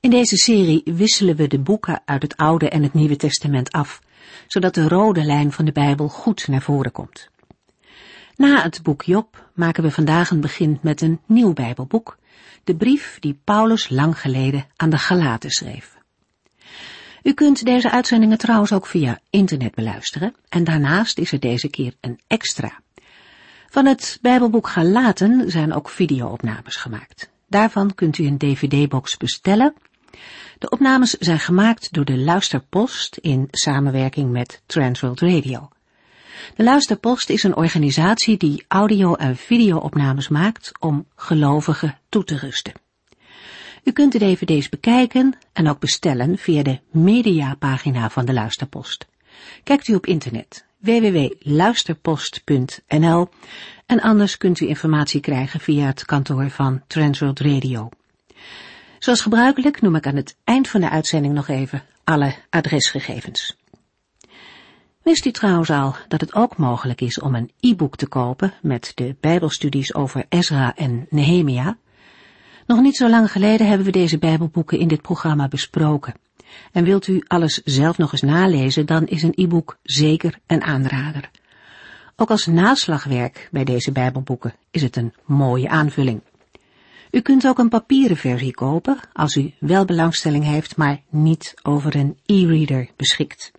In deze serie wisselen we de boeken uit het Oude en het Nieuwe Testament af, zodat de rode lijn van de Bijbel goed naar voren komt. Na het boek Job maken we vandaag een begin met een nieuw Bijbelboek, de brief die Paulus lang geleden aan de Galaten schreef. U kunt deze uitzendingen trouwens ook via internet beluisteren en daarnaast is er deze keer een extra. Van het Bijbelboek Galaten zijn ook videoopnames gemaakt. Daarvan kunt u een dvd-box bestellen de opnames zijn gemaakt door de Luisterpost in samenwerking met Transworld Radio. De Luisterpost is een organisatie die audio- en videoopnames maakt om gelovigen toe te rusten. U kunt de dvd's bekijken en ook bestellen via de mediapagina van de Luisterpost. Kijkt u op internet www.luisterpost.nl en anders kunt u informatie krijgen via het kantoor van Transworld Radio. Zoals gebruikelijk noem ik aan het eind van de uitzending nog even alle adresgegevens. Wist u trouwens al dat het ook mogelijk is om een e-book te kopen met de bijbelstudies over Ezra en Nehemia? Nog niet zo lang geleden hebben we deze bijbelboeken in dit programma besproken. En wilt u alles zelf nog eens nalezen, dan is een e-book zeker een aanrader. Ook als naslagwerk bij deze bijbelboeken is het een mooie aanvulling. U kunt ook een papieren versie kopen als u wel belangstelling heeft, maar niet over een e-reader beschikt.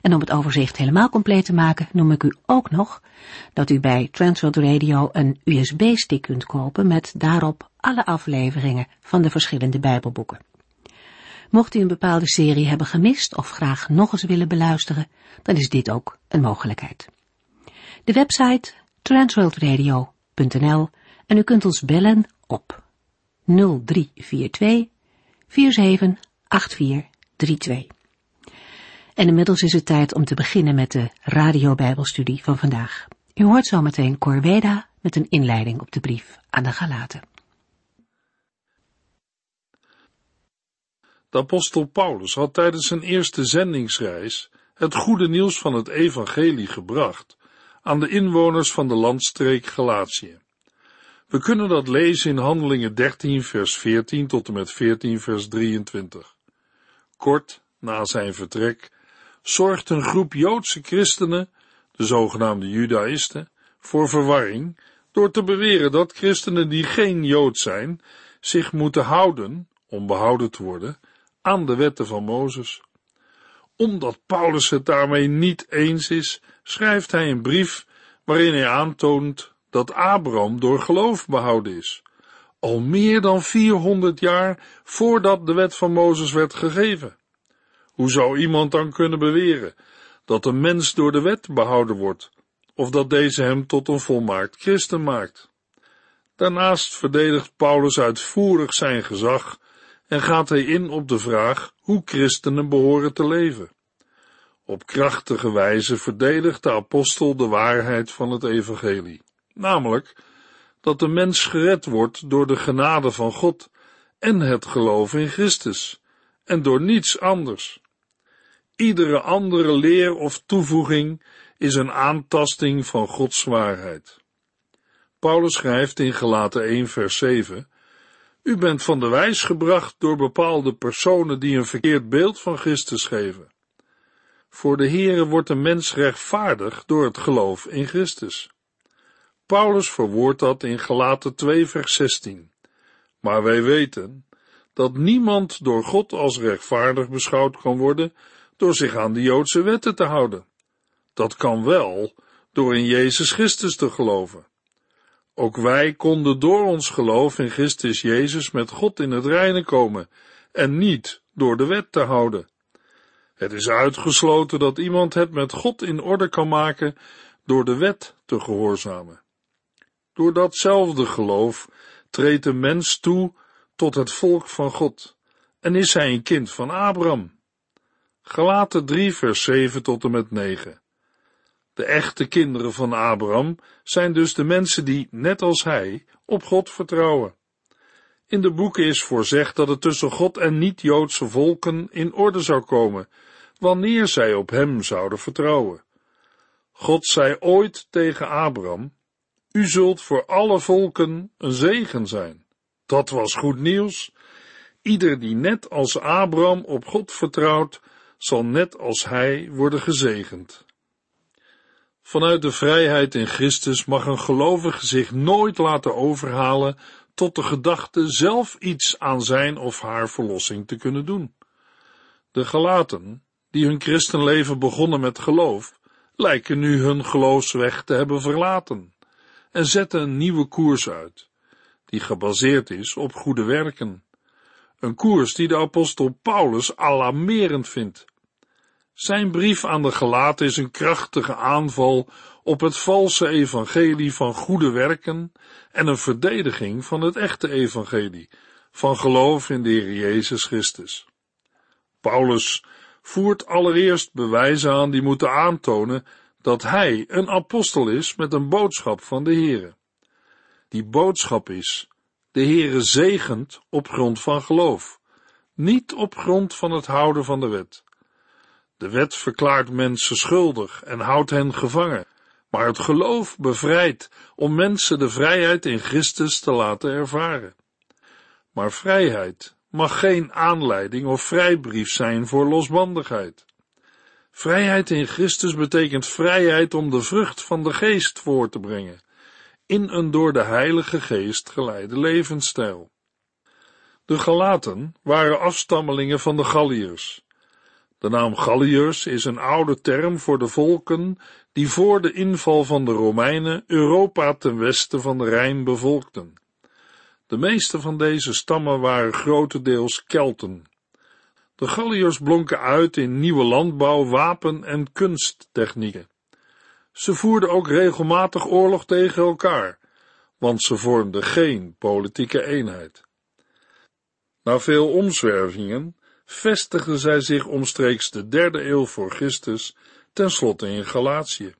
En om het overzicht helemaal compleet te maken, noem ik u ook nog dat u bij Transworld Radio een USB-stick kunt kopen met daarop alle afleveringen van de verschillende Bijbelboeken. Mocht u een bepaalde serie hebben gemist of graag nog eens willen beluisteren, dan is dit ook een mogelijkheid. De website transworldradio.nl en u kunt ons bellen op 0342 478432. En inmiddels is het tijd om te beginnen met de radiobijbelstudie van vandaag. U hoort zometeen Corveda met een inleiding op de brief aan de Galaten. De apostel Paulus had tijdens zijn eerste zendingsreis het goede nieuws van het evangelie gebracht aan de inwoners van de landstreek Galatië. We kunnen dat lezen in Handelingen 13, vers 14 tot en met 14, vers 23. Kort na zijn vertrek zorgt een groep Joodse christenen, de zogenaamde Judaïsten, voor verwarring door te beweren dat christenen die geen Jood zijn, zich moeten houden, om behouden te worden, aan de wetten van Mozes. Omdat Paulus het daarmee niet eens is, schrijft hij een brief waarin hij aantoont dat Abraham door geloof behouden is, al meer dan 400 jaar voordat de wet van Mozes werd gegeven. Hoe zou iemand dan kunnen beweren dat een mens door de wet behouden wordt, of dat deze hem tot een volmaakt christen maakt? Daarnaast verdedigt Paulus uitvoerig zijn gezag en gaat hij in op de vraag hoe christenen behoren te leven. Op krachtige wijze verdedigt de apostel de waarheid van het evangelie namelijk dat de mens gered wordt door de genade van God en het geloof in Christus, en door niets anders. Iedere andere leer of toevoeging is een aantasting van Gods waarheid. Paulus schrijft in Gelaten 1 vers 7, U bent van de wijs gebracht door bepaalde personen die een verkeerd beeld van Christus geven. Voor de Heere wordt een mens rechtvaardig door het geloof in Christus. Paulus verwoordt dat in Galaten 2 vers 16. Maar wij weten dat niemand door God als rechtvaardig beschouwd kan worden door zich aan de Joodse wetten te houden. Dat kan wel door in Jezus Christus te geloven. Ook wij konden door ons geloof in Christus Jezus met God in het reine komen en niet door de wet te houden. Het is uitgesloten dat iemand het met God in orde kan maken door de wet te gehoorzamen. Door datzelfde geloof treedt de mens toe tot het volk van God en is hij een kind van Abraham. Galaten 3 vers 7 tot en met 9. De echte kinderen van Abraham zijn dus de mensen die, net als hij, op God vertrouwen. In de boeken is voorzegd dat het tussen God en niet-Joodse volken in orde zou komen, wanneer zij op hem zouden vertrouwen. God zei ooit tegen Abraham, u zult voor alle volken een zegen zijn. Dat was goed nieuws. Ieder die net als Abraham op God vertrouwt, zal net als hij worden gezegend. Vanuit de vrijheid in Christus mag een gelovige zich nooit laten overhalen tot de gedachte zelf iets aan zijn of haar verlossing te kunnen doen. De Galaten, die hun christenleven begonnen met geloof, lijken nu hun geloofsweg te hebben verlaten en zetten een nieuwe koers uit, die gebaseerd is op goede werken. Een koers die de apostel Paulus alarmerend vindt. Zijn brief aan de Galaten is een krachtige aanval op het valse evangelie van goede werken en een verdediging van het echte evangelie, van geloof in de Heer Jezus Christus. Paulus voert allereerst bewijzen aan die moeten aantonen dat hij een apostel is met een boodschap van de Heere. Die boodschap is, de Heere zegent op grond van geloof, niet op grond van het houden van de wet. De wet verklaart mensen schuldig en houdt hen gevangen, maar het geloof bevrijdt om mensen de vrijheid in Christus te laten ervaren. Maar vrijheid mag geen aanleiding of vrijbrief zijn voor losbandigheid. Vrijheid in Christus betekent vrijheid om de vrucht van de geest voor te brengen, in een door de Heilige Geest geleide levensstijl. De Galaten waren afstammelingen van de Galliërs. De naam Galliërs is een oude term voor de volken die voor de inval van de Romeinen Europa ten westen van de Rijn bevolkten. De meeste van deze stammen waren grotendeels Kelten. De Galliërs blonken uit in nieuwe landbouw, wapen- en kunsttechnieken. Ze voerden ook regelmatig oorlog tegen elkaar, want ze vormden geen politieke eenheid. Na veel omzwervingen vestigden zij zich omstreeks de derde eeuw voor Christus tenslotte in Galatië.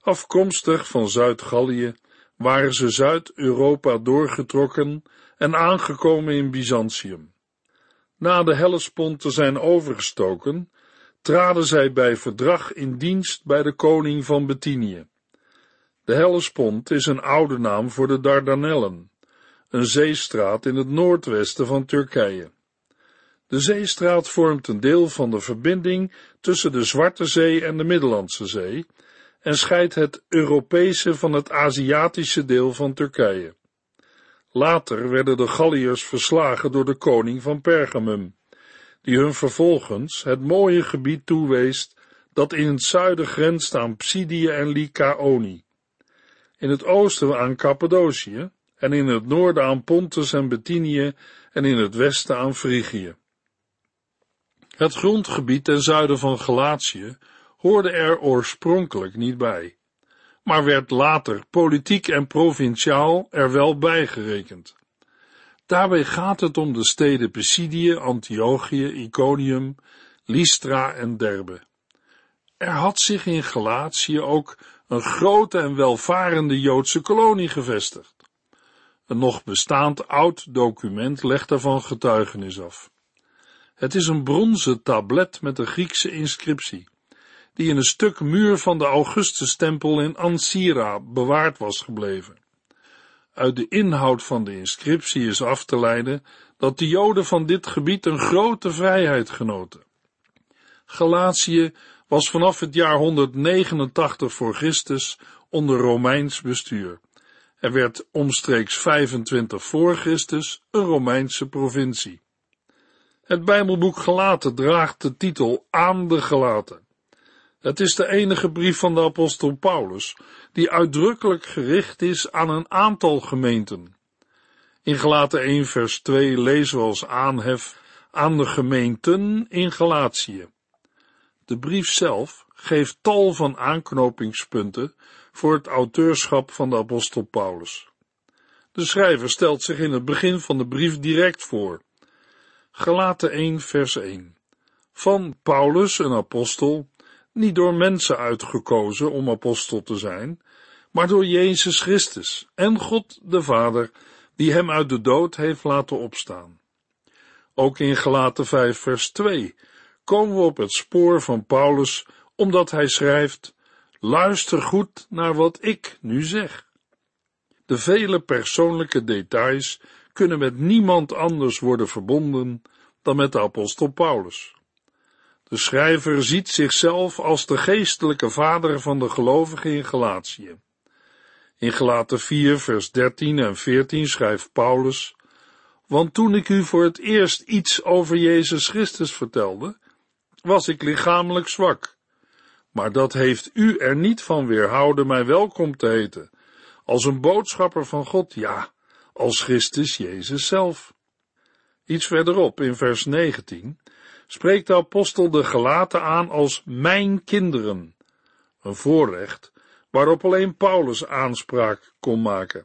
Afkomstig van Zuid-Gallië waren ze Zuid-Europa doorgetrokken en aangekomen in Byzantium. Na de Hellespont te zijn overgestoken, traden zij bij verdrag in dienst bij de koning van Bithynië. De Hellespont is een oude naam voor de Dardanellen, een zeestraat in het noordwesten van Turkije. De zeestraat vormt een deel van de verbinding tussen de Zwarte Zee en de Middellandse Zee en scheidt het Europese van het Aziatische deel van Turkije. Later werden de Galliërs verslagen door de koning van Pergamum, die hun vervolgens het mooie gebied toewees dat in het zuiden grenst aan Psidië en Lycaonie, in het oosten aan Cappadocië en in het noorden aan Pontus en Bithynië en in het westen aan Frigië. Het grondgebied ten zuiden van Galatië hoorde er oorspronkelijk niet bij, maar werd later politiek en provinciaal er wel bijgerekend. Daarbij gaat het om de steden Pisidië, Antiochië, Iconium, Lystra en Derbe. Er had zich in Galatië ook een grote en welvarende Joodse kolonie gevestigd. Een nog bestaand oud document legt daarvan getuigenis af. Het is een bronzen tablet met een Griekse inscriptie, die in een stuk muur van de Augustustempel in Ansira bewaard was gebleven. Uit de inhoud van de inscriptie is af te leiden dat de Joden van dit gebied een grote vrijheid genoten. Galatië was vanaf het jaar 189 voor Christus onder Romeins bestuur. Er werd omstreeks 25 voor Christus een Romeinse provincie. Het Bijbelboek Gelaten draagt de titel Aan de Gelaten. Het is de enige brief van de apostel Paulus die uitdrukkelijk gericht is aan een aantal gemeenten. In Gelaten 1 vers 2 lezen we als aanhef aan de gemeenten in Galatië. De brief zelf geeft tal van aanknopingspunten voor het auteurschap van de apostel Paulus. De schrijver stelt zich in het begin van de brief direct voor. Galaten 1 vers 1. van Paulus, een apostel, niet door mensen uitgekozen om apostel te zijn, maar door Jezus Christus en God de Vader, die hem uit de dood heeft laten opstaan. Ook in Gelaten 5 vers 2 komen we op het spoor van Paulus, omdat hij schrijft, luister goed naar wat ik nu zeg. De vele persoonlijke details kunnen met niemand anders worden verbonden dan met de apostel Paulus. De schrijver ziet zichzelf als de geestelijke vader van de gelovigen in Galatië. In Galaten 4 vers 13 en 14 schrijft Paulus, want toen ik u voor het eerst iets over Jezus Christus vertelde, was ik lichamelijk zwak. Maar dat heeft u er niet van weerhouden mij welkom te heten, als een boodschapper van God, ja, als Christus Jezus zelf. Iets verderop in vers 19 spreekt de apostel de gelaten aan als mijn kinderen, een voorrecht waarop alleen Paulus aanspraak kon maken.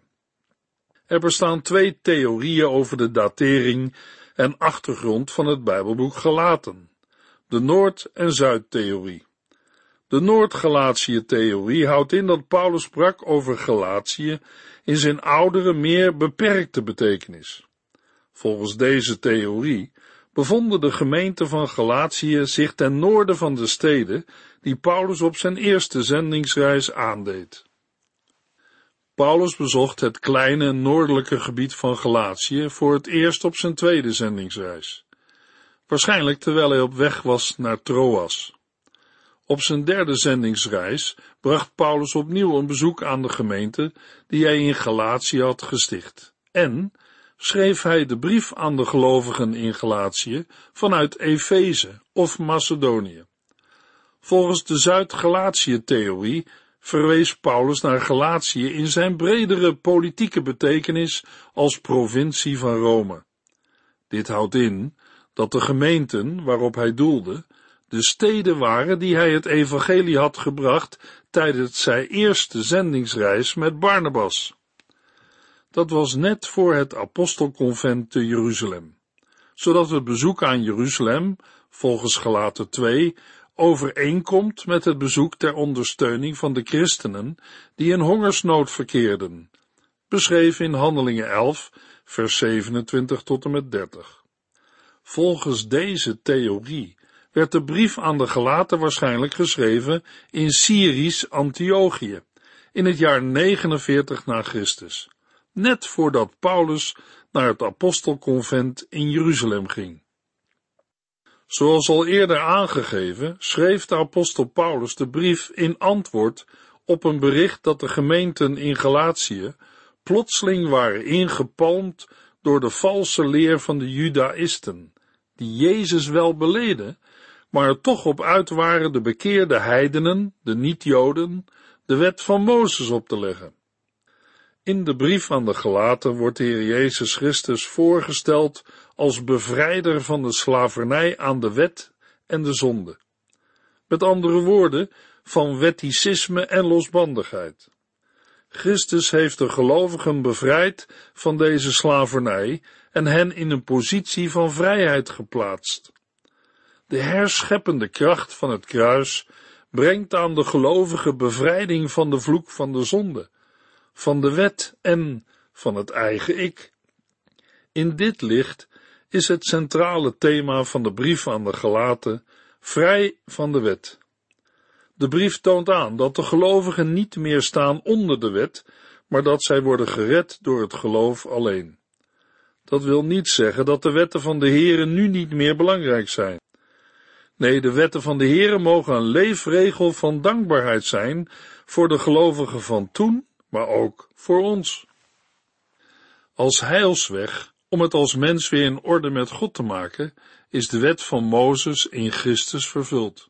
Er bestaan twee theorieën over de datering en achtergrond van het Bijbelboek Gelaten, de Noord- en Zuidtheorie. De Noord-Galatië-theorie houdt in dat Paulus sprak over Galatië in zijn oudere, meer beperkte betekenis. Volgens deze theorie bevonden de gemeenten van Galatië zich ten noorden van de steden die Paulus op zijn eerste zendingsreis aandeed. Paulus bezocht het kleine noordelijke gebied van Galatië voor het eerst op zijn tweede zendingsreis. Waarschijnlijk terwijl hij op weg was naar Troas. Op zijn derde zendingsreis bracht Paulus opnieuw een bezoek aan de gemeente die hij in Galatië had gesticht. En schreef hij de brief aan de gelovigen in Galatië vanuit Efeze of Macedonië. Volgens de Zuid-Galatië-theorie verwees Paulus naar Galatië in zijn bredere politieke betekenis als provincie van Rome. Dit houdt in dat de gemeenten waarop hij doelde de steden waren die hij het evangelie had gebracht tijdens zijn eerste zendingsreis met Barnabas. Dat was net voor het apostelconvent te Jeruzalem, zodat het bezoek aan Jeruzalem, volgens Galaten 2, overeenkomt met het bezoek ter ondersteuning van de christenen die in hongersnood verkeerden, beschreven in Handelingen 11, vers 27 tot en met 30. Volgens deze theorie werd de brief aan de Galaten waarschijnlijk geschreven in Syrisch Antiochië, in het jaar 49 na Christus, net voordat Paulus naar het apostelconvent in Jeruzalem ging. Zoals al eerder aangegeven, schreef de apostel Paulus de brief in antwoord op een bericht dat de gemeenten in Galatië plotseling waren ingepalmd door de valse leer van de Judaïsten, die Jezus wel beleden, maar er toch op uit waren de bekeerde heidenen, de niet-Joden, de wet van Mozes op te leggen. In de brief aan de Galaten wordt de Heer Jezus Christus voorgesteld als bevrijder van de slavernij aan de wet en de zonde. Met andere woorden, van wetticisme en losbandigheid. Christus heeft de gelovigen bevrijd van deze slavernij en hen in een positie van vrijheid geplaatst. De herscheppende kracht van het kruis brengt aan de gelovigen bevrijding van de vloek van de zonde, van de wet en van het eigen ik. In dit licht is het centrale thema van de brief aan de Galaten vrij van de wet. De brief toont aan dat de gelovigen niet meer staan onder de wet, maar dat zij worden gered door het geloof alleen. Dat wil niet zeggen dat de wetten van de Here nu niet meer belangrijk zijn. Nee, de wetten van de Here mogen een leefregel van dankbaarheid zijn voor de gelovigen van toen, maar ook voor ons. Als heilsweg, om het als mens weer in orde met God te maken, is de wet van Mozes in Christus vervuld.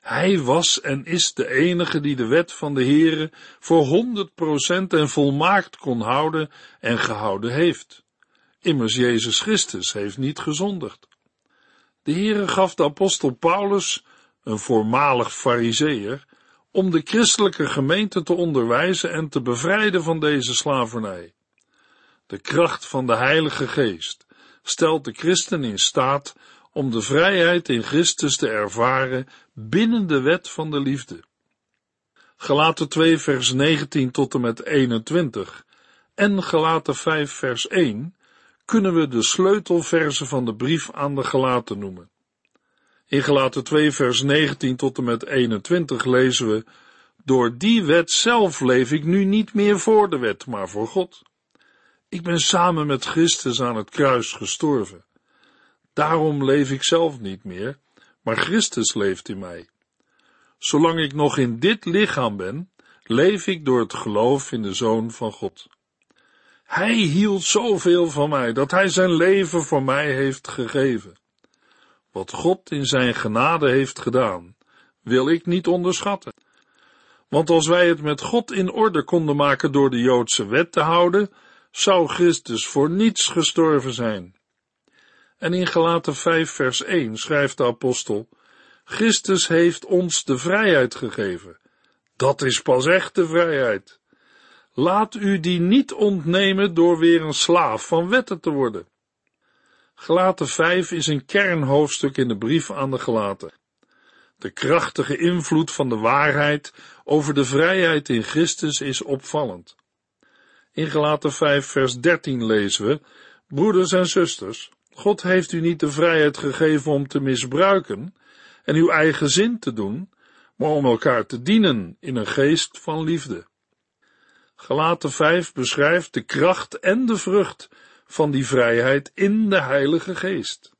Hij was en is de enige die de wet van de Heere voor honderd procent en volmaakt kon houden en gehouden heeft. Immers Jezus Christus heeft niet gezondigd. De Heere gaf de apostel Paulus, een voormalig fariseer, om de christelijke gemeente te onderwijzen en te bevrijden van deze slavernij. De kracht van de Heilige Geest stelt de christen in staat om de vrijheid in Christus te ervaren binnen de wet van de liefde. Gelaten 2 vers 19 tot en met 21 en Gelaten 5 vers 1 kunnen we de sleutelversen van de brief aan de Gelaten noemen. In Gelaten 2 vers 19 tot en met 21 lezen we, door die wet zelf leef ik nu niet meer voor de wet, maar voor God. Ik ben samen met Christus aan het kruis gestorven. Daarom leef ik zelf niet meer, maar Christus leeft in mij. Zolang ik nog in dit lichaam ben, leef ik door het geloof in de Zoon van God. Hij hield zoveel van mij dat hij zijn leven voor mij heeft gegeven. Wat God in zijn genade heeft gedaan, wil ik niet onderschatten. Want als wij het met God in orde konden maken door de Joodse wet te houden, zou Christus voor niets gestorven zijn. En in Galaten 5 vers 1 schrijft de apostel, Christus heeft ons de vrijheid gegeven. Dat is pas echte vrijheid. Laat u die niet ontnemen door weer een slaaf van wetten te worden. Gelaten 5 is een kernhoofdstuk in de brief aan de gelaten. De krachtige invloed van de waarheid over de vrijheid in Christus is opvallend. In Gelaten 5 vers 13 lezen we, broeders en zusters, God heeft u niet de vrijheid gegeven om te misbruiken en uw eigen zin te doen, maar om elkaar te dienen in een geest van liefde. Gelaten 5 beschrijft de kracht en de vrucht van die vrijheid in de Heilige Geest.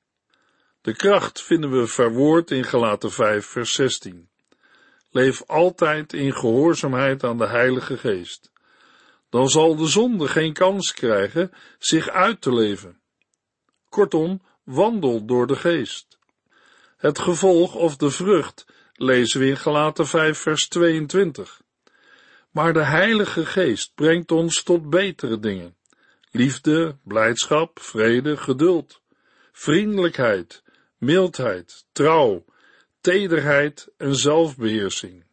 De kracht vinden we verwoord in Gelaten 5 vers 16. Leef altijd in gehoorzaamheid aan de Heilige Geest. Dan zal de zonde geen kans krijgen zich uit te leven. Kortom, wandel door de Geest. Het gevolg of de vrucht lezen we in Gelaten 5 vers 22. Maar de Heilige Geest brengt ons tot betere dingen. Liefde, blijdschap, vrede, geduld, vriendelijkheid, mildheid, trouw, tederheid en zelfbeheersing.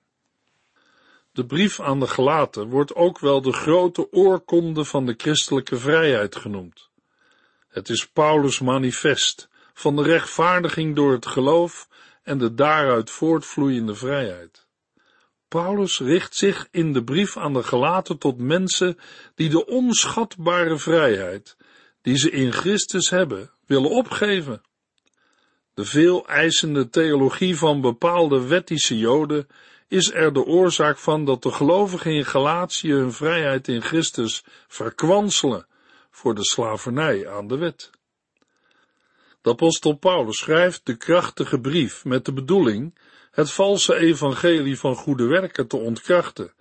De brief aan de gelaten wordt ook wel de grote oorkonde van de christelijke vrijheid genoemd. Het is Paulus' manifest van de rechtvaardiging door het geloof en de daaruit voortvloeiende vrijheid. Paulus richt zich in de brief aan de gelaten tot mensen die de onschatbare vrijheid, die ze in Christus hebben, willen opgeven. De veel eisende theologie van bepaalde wettische joden is er de oorzaak van dat de gelovigen in Galatië hun vrijheid in Christus verkwanselen voor de slavernij aan de wet. De apostel Paulus schrijft de krachtige brief met de bedoeling het valse evangelie van goede werken te ontkrachten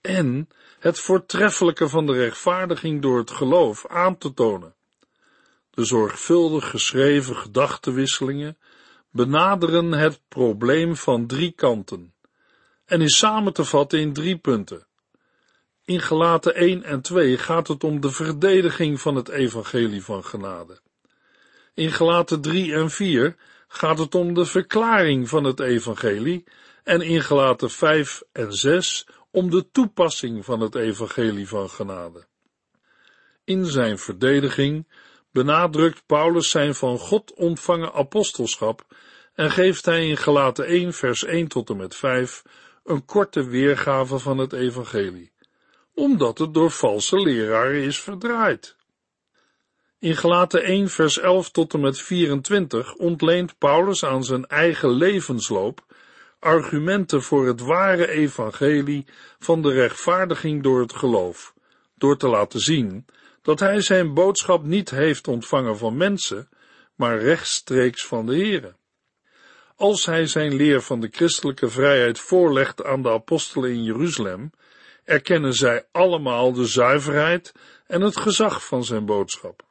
en het voortreffelijke van de rechtvaardiging door het geloof aan te tonen. De zorgvuldig geschreven gedachtenwisselingen benaderen het probleem van drie kanten en is samen te vatten in drie punten. In gelaten 1 en 2 gaat het om de verdediging van het evangelie van genade. In gelaten 3 en 4 gaat het om de verklaring van het evangelie en in gelaten 5 en 6 om de toepassing van het evangelie van genade. In zijn verdediging benadrukt Paulus zijn van God ontvangen apostelschap en geeft hij in gelaten 1 vers 1 tot en met 5 een korte weergave van het evangelie, omdat het door valse leraren is verdraaid. In Gelaten 1 vers 11 tot en met 24 ontleent Paulus aan zijn eigen levensloop argumenten voor het ware evangelie van de rechtvaardiging door het geloof, door te laten zien dat hij zijn boodschap niet heeft ontvangen van mensen, maar rechtstreeks van de Here. Als hij zijn leer van de christelijke vrijheid voorlegt aan de apostelen in Jeruzalem, erkennen zij allemaal de zuiverheid en het gezag van zijn boodschap.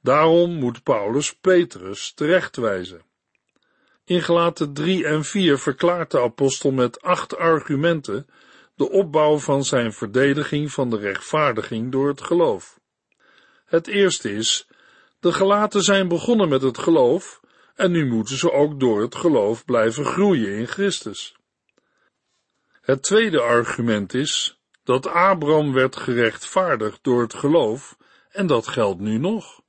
Daarom moet Paulus Petrus terechtwijzen. In gelaten 3 en 4 verklaart de apostel met acht argumenten de opbouw van zijn verdediging van de rechtvaardiging door het geloof. Het eerste is, de gelaten zijn begonnen met het geloof en nu moeten ze ook door het geloof blijven groeien in Christus. Het tweede argument is dat Abraham werd gerechtvaardigd door het geloof en dat geldt nu nog.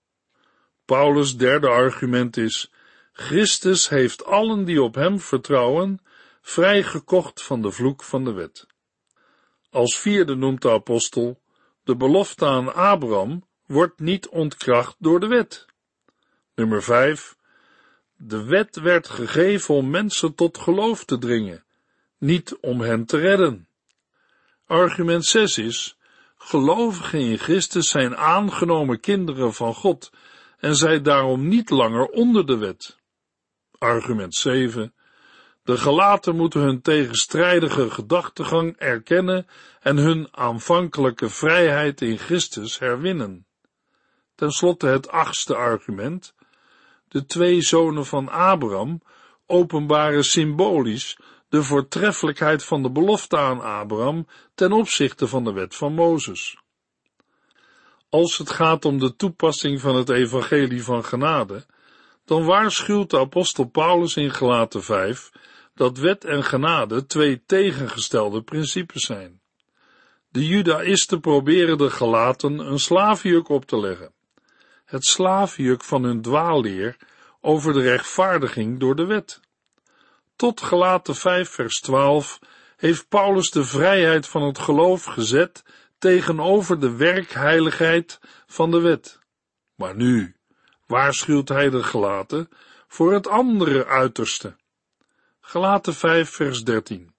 Paulus' derde argument is, Christus heeft allen die op hem vertrouwen vrijgekocht van de vloek van de wet. Als vierde noemt de apostel, de belofte aan Abraham wordt niet ontkracht door de wet. Nummer 5. De wet werd gegeven om mensen tot geloof te dringen, niet om hen te redden. Argument 6 is, gelovigen in Christus zijn aangenomen kinderen van God en zij daarom niet langer onder de wet. Argument 7. De gelaten moeten hun tegenstrijdige gedachtegang erkennen en hun aanvankelijke vrijheid in Christus herwinnen. Ten slotte het achtste argument. De twee zonen van Abraham openbaren symbolisch de voortreffelijkheid van de belofte aan Abraham ten opzichte van de wet van Mozes. Als het gaat om de toepassing van het evangelie van genade, dan waarschuwt de apostel Paulus in Gelaten 5 dat wet en genade twee tegengestelde principes zijn. De judaïsten proberen de gelaten een slaafjuk op te leggen. Het slaafjuk van hun dwaalleer over de rechtvaardiging door de wet. Tot gelaten 5 vers 12 heeft Paulus de vrijheid van het geloof gezet tegenover de werkheiligheid van de wet. Maar nu waarschuwt hij de gelaten voor het andere uiterste. Gelaten 5 vers 13.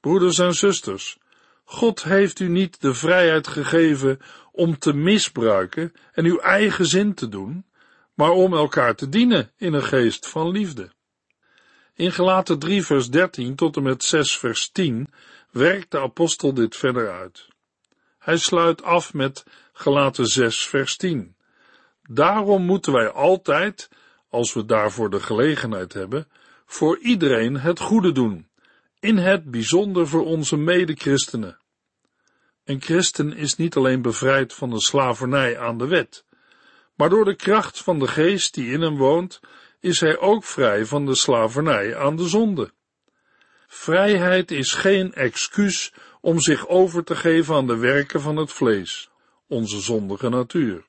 Broeders en zusters, God heeft u niet de vrijheid gegeven om te misbruiken en uw eigen zin te doen, maar om elkaar te dienen in een geest van liefde. In Gelaten 3 vers 13 tot en met 6 vers 10 werkt de apostel dit verder uit. Hij sluit af met Gelaten 6 vers 10. Daarom moeten wij altijd, als we daarvoor de gelegenheid hebben, voor iedereen het goede doen, in het bijzonder voor onze medechristenen. Een christen is niet alleen bevrijd van de slavernij aan de wet, maar door de kracht van de geest die in hem woont, is hij ook vrij van de slavernij aan de zonde. Vrijheid is geen excuus om zich over te geven aan de werken van het vlees, onze zondige natuur.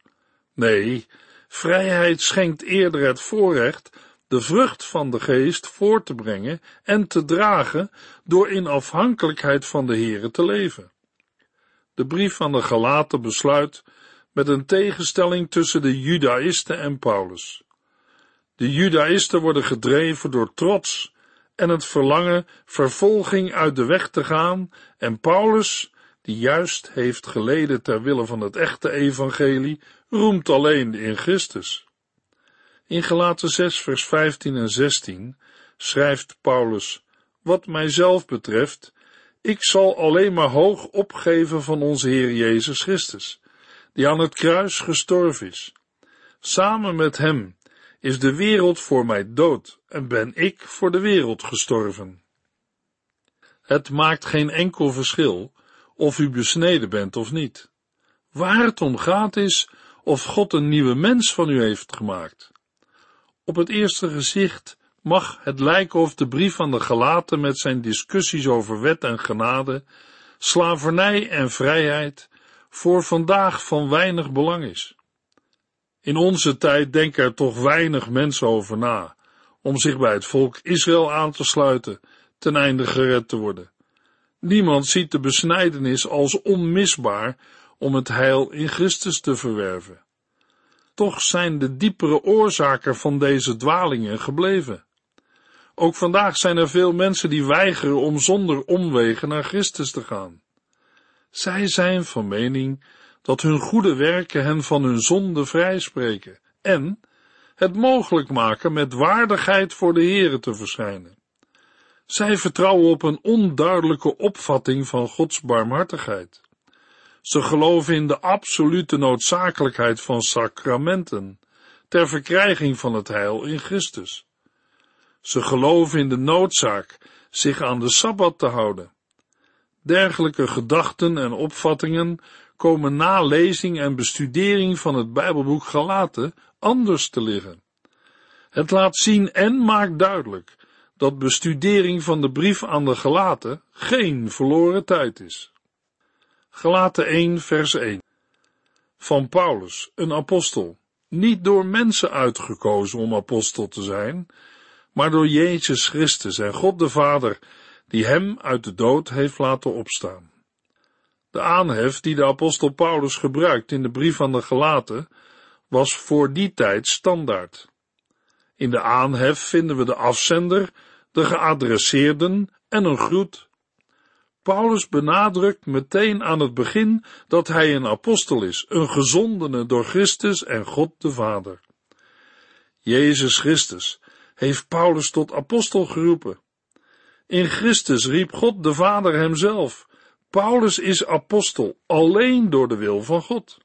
Nee, vrijheid schenkt eerder het voorrecht de vrucht van de geest voor te brengen en te dragen door in afhankelijkheid van de Here te leven. De brief van de Galaten besluit met een tegenstelling tussen de Judaïsten en Paulus. De Judaïsten worden gedreven door trots en het verlangen vervolging uit de weg te gaan en Paulus, die juist heeft geleden ter wille van het echte evangelie, roemt alleen in Christus. In Gelaten 6 vers 15 en 16 schrijft Paulus, wat mijzelf betreft, ik zal alleen maar hoog opgeven van onze Heer Jezus Christus, die aan het kruis gestorven is. Samen met hem is de wereld voor mij dood en ben ik voor de wereld gestorven. Het maakt geen enkel verschil of u besneden bent of niet. Waar het om gaat is of God een nieuwe mens van u heeft gemaakt. Op het eerste gezicht mag het lijken of de brief van de Galaten met zijn discussies over wet en genade, slavernij en vrijheid voor vandaag van weinig belang is. In onze tijd denken er toch weinig mensen over na om zich bij het volk Israël aan te sluiten ten einde gered te worden. Niemand ziet de besnijdenis als onmisbaar om het heil in Christus te verwerven. Toch zijn de diepere oorzaken van deze dwalingen gebleven. Ook vandaag zijn er veel mensen die weigeren om zonder omwegen naar Christus te gaan. Zij zijn van mening dat hun goede werken hen van hun zonde vrijspreken en het mogelijk maken met waardigheid voor de Here te verschijnen. Zij vertrouwen op een onduidelijke opvatting van Gods barmhartigheid. Ze geloven in de absolute noodzakelijkheid van sacramenten ter verkrijging van het heil in Christus. Ze geloven in de noodzaak zich aan de Sabbat te houden. Dergelijke gedachten en opvattingen komen na lezing en bestudering van het Bijbelboek Galaten anders te liggen. Het laat zien en maakt duidelijk dat bestudering van de brief aan de Galaten geen verloren tijd is. Galaten 1 vers 1 Van Paulus, een apostel, niet door mensen uitgekozen om apostel te zijn, maar door Jezus Christus en God de Vader, die hem uit de dood heeft laten opstaan. De aanhef die de apostel Paulus gebruikt in de brief aan de Galaten was voor die tijd standaard. In de aanhef vinden we de afzender, de geadresseerden en een groet. Paulus benadrukt meteen aan het begin dat hij een apostel is, een gezondene door Christus en God de Vader. Jezus Christus heeft Paulus tot apostel geroepen. In Christus riep God de Vader hemzelf. Paulus is apostel alleen door de wil van God.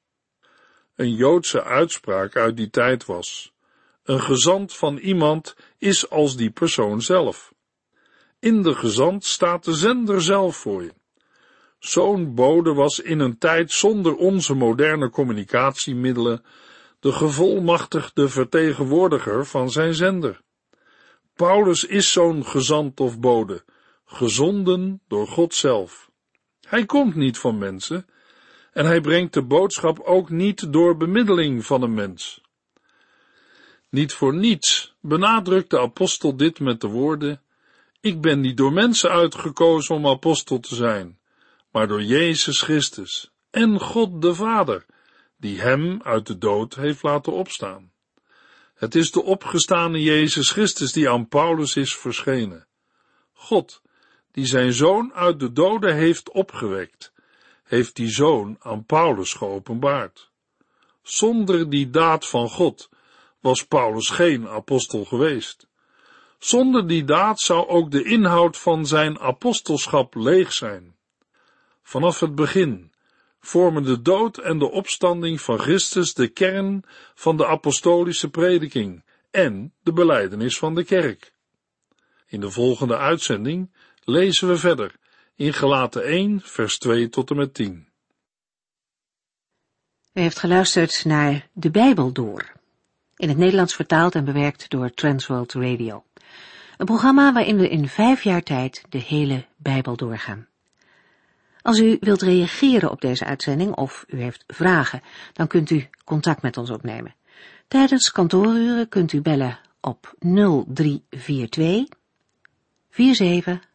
Een Joodse uitspraak uit die tijd was: een gezant van iemand is als die persoon zelf. In de gezant staat de zender zelf voor je. Zo'n bode was in een tijd zonder onze moderne communicatiemiddelen de gevolmachtigde vertegenwoordiger van zijn zender. Paulus is zo'n gezant of bode, gezonden door God zelf. Hij komt niet van mensen en hij brengt de boodschap ook niet door bemiddeling van een mens. Niet voor niets benadrukt de apostel dit met de woorden: Ik ben niet door mensen uitgekozen om apostel te zijn, maar door Jezus Christus en God de Vader, die hem uit de dood heeft laten opstaan. Het is de opgestane Jezus Christus die aan Paulus is verschenen. God, die zijn zoon uit de doden heeft opgewekt, heeft die zoon aan Paulus geopenbaard. Zonder die daad van God was Paulus geen apostel geweest. Zonder die daad zou ook de inhoud van zijn apostelschap leeg zijn. Vanaf het begin vormen de dood en de opstanding van Christus de kern van de apostolische prediking en de beleidenis van de kerk. In de volgende uitzending lezen we verder in Gelaten 1, vers 2 tot en met 10. U heeft geluisterd naar De Bijbel Door, in het Nederlands vertaald en bewerkt door Transworld Radio. Een programma waarin we in vijf jaar tijd de hele Bijbel doorgaan. Als u wilt reageren op deze uitzending of u heeft vragen, dan kunt u contact met ons opnemen. Tijdens kantooruren kunt u bellen op 0342 47